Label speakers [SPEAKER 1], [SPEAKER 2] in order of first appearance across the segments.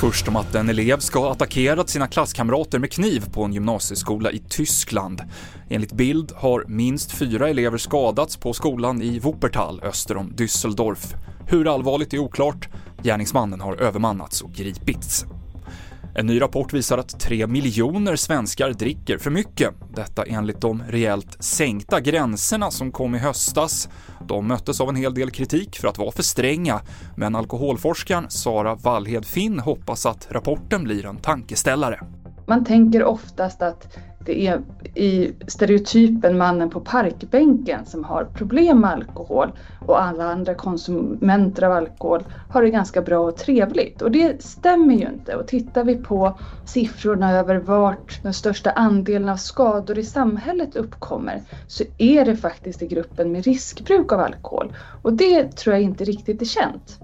[SPEAKER 1] Först om att en elev ska ha attackerat sina klasskamrater med kniv på en gymnasieskola i Tyskland. Enligt bild har minst fyra elever skadats på skolan i Wuppertal öster om Düsseldorf. Hur allvarligt är oklart. Gärningsmannen har övermannats och gripits. En ny rapport visar att 3 miljoner svenskar dricker för mycket. Detta enligt de rejält sänkta gränserna som kom i höstas. De möttes av en hel del kritik för att vara för stränga, men alkoholforskaren Sara Wallhed Finn hoppas att rapporten blir en tankeställare.
[SPEAKER 2] Man tänker oftast att det är i stereotypen mannen på parkbänken som har problem med alkohol och alla andra konsumenter av alkohol har det ganska bra och trevligt. Och det stämmer ju inte. Och tittar vi på siffrorna över vart den största andelen av skador i samhället uppkommer så är det faktiskt i gruppen med riskbruk av alkohol. Och det tror jag inte riktigt är känt.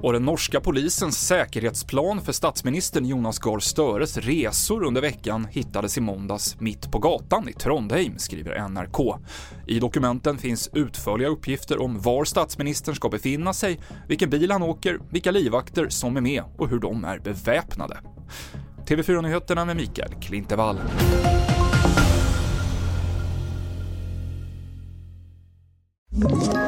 [SPEAKER 1] Och den norska polisens säkerhetsplan för statsministern Jonas Gahr Störes resor under veckan hittades i måndags mitt på gatan i Trondheim, skriver NRK. I dokumenten finns utförliga uppgifter om var statsministern ska befinna sig, vilken bil han åker, vilka livvakter som är med och hur de är beväpnade. TV4-nyheterna med Mikael Klintevall.
[SPEAKER 3] Ett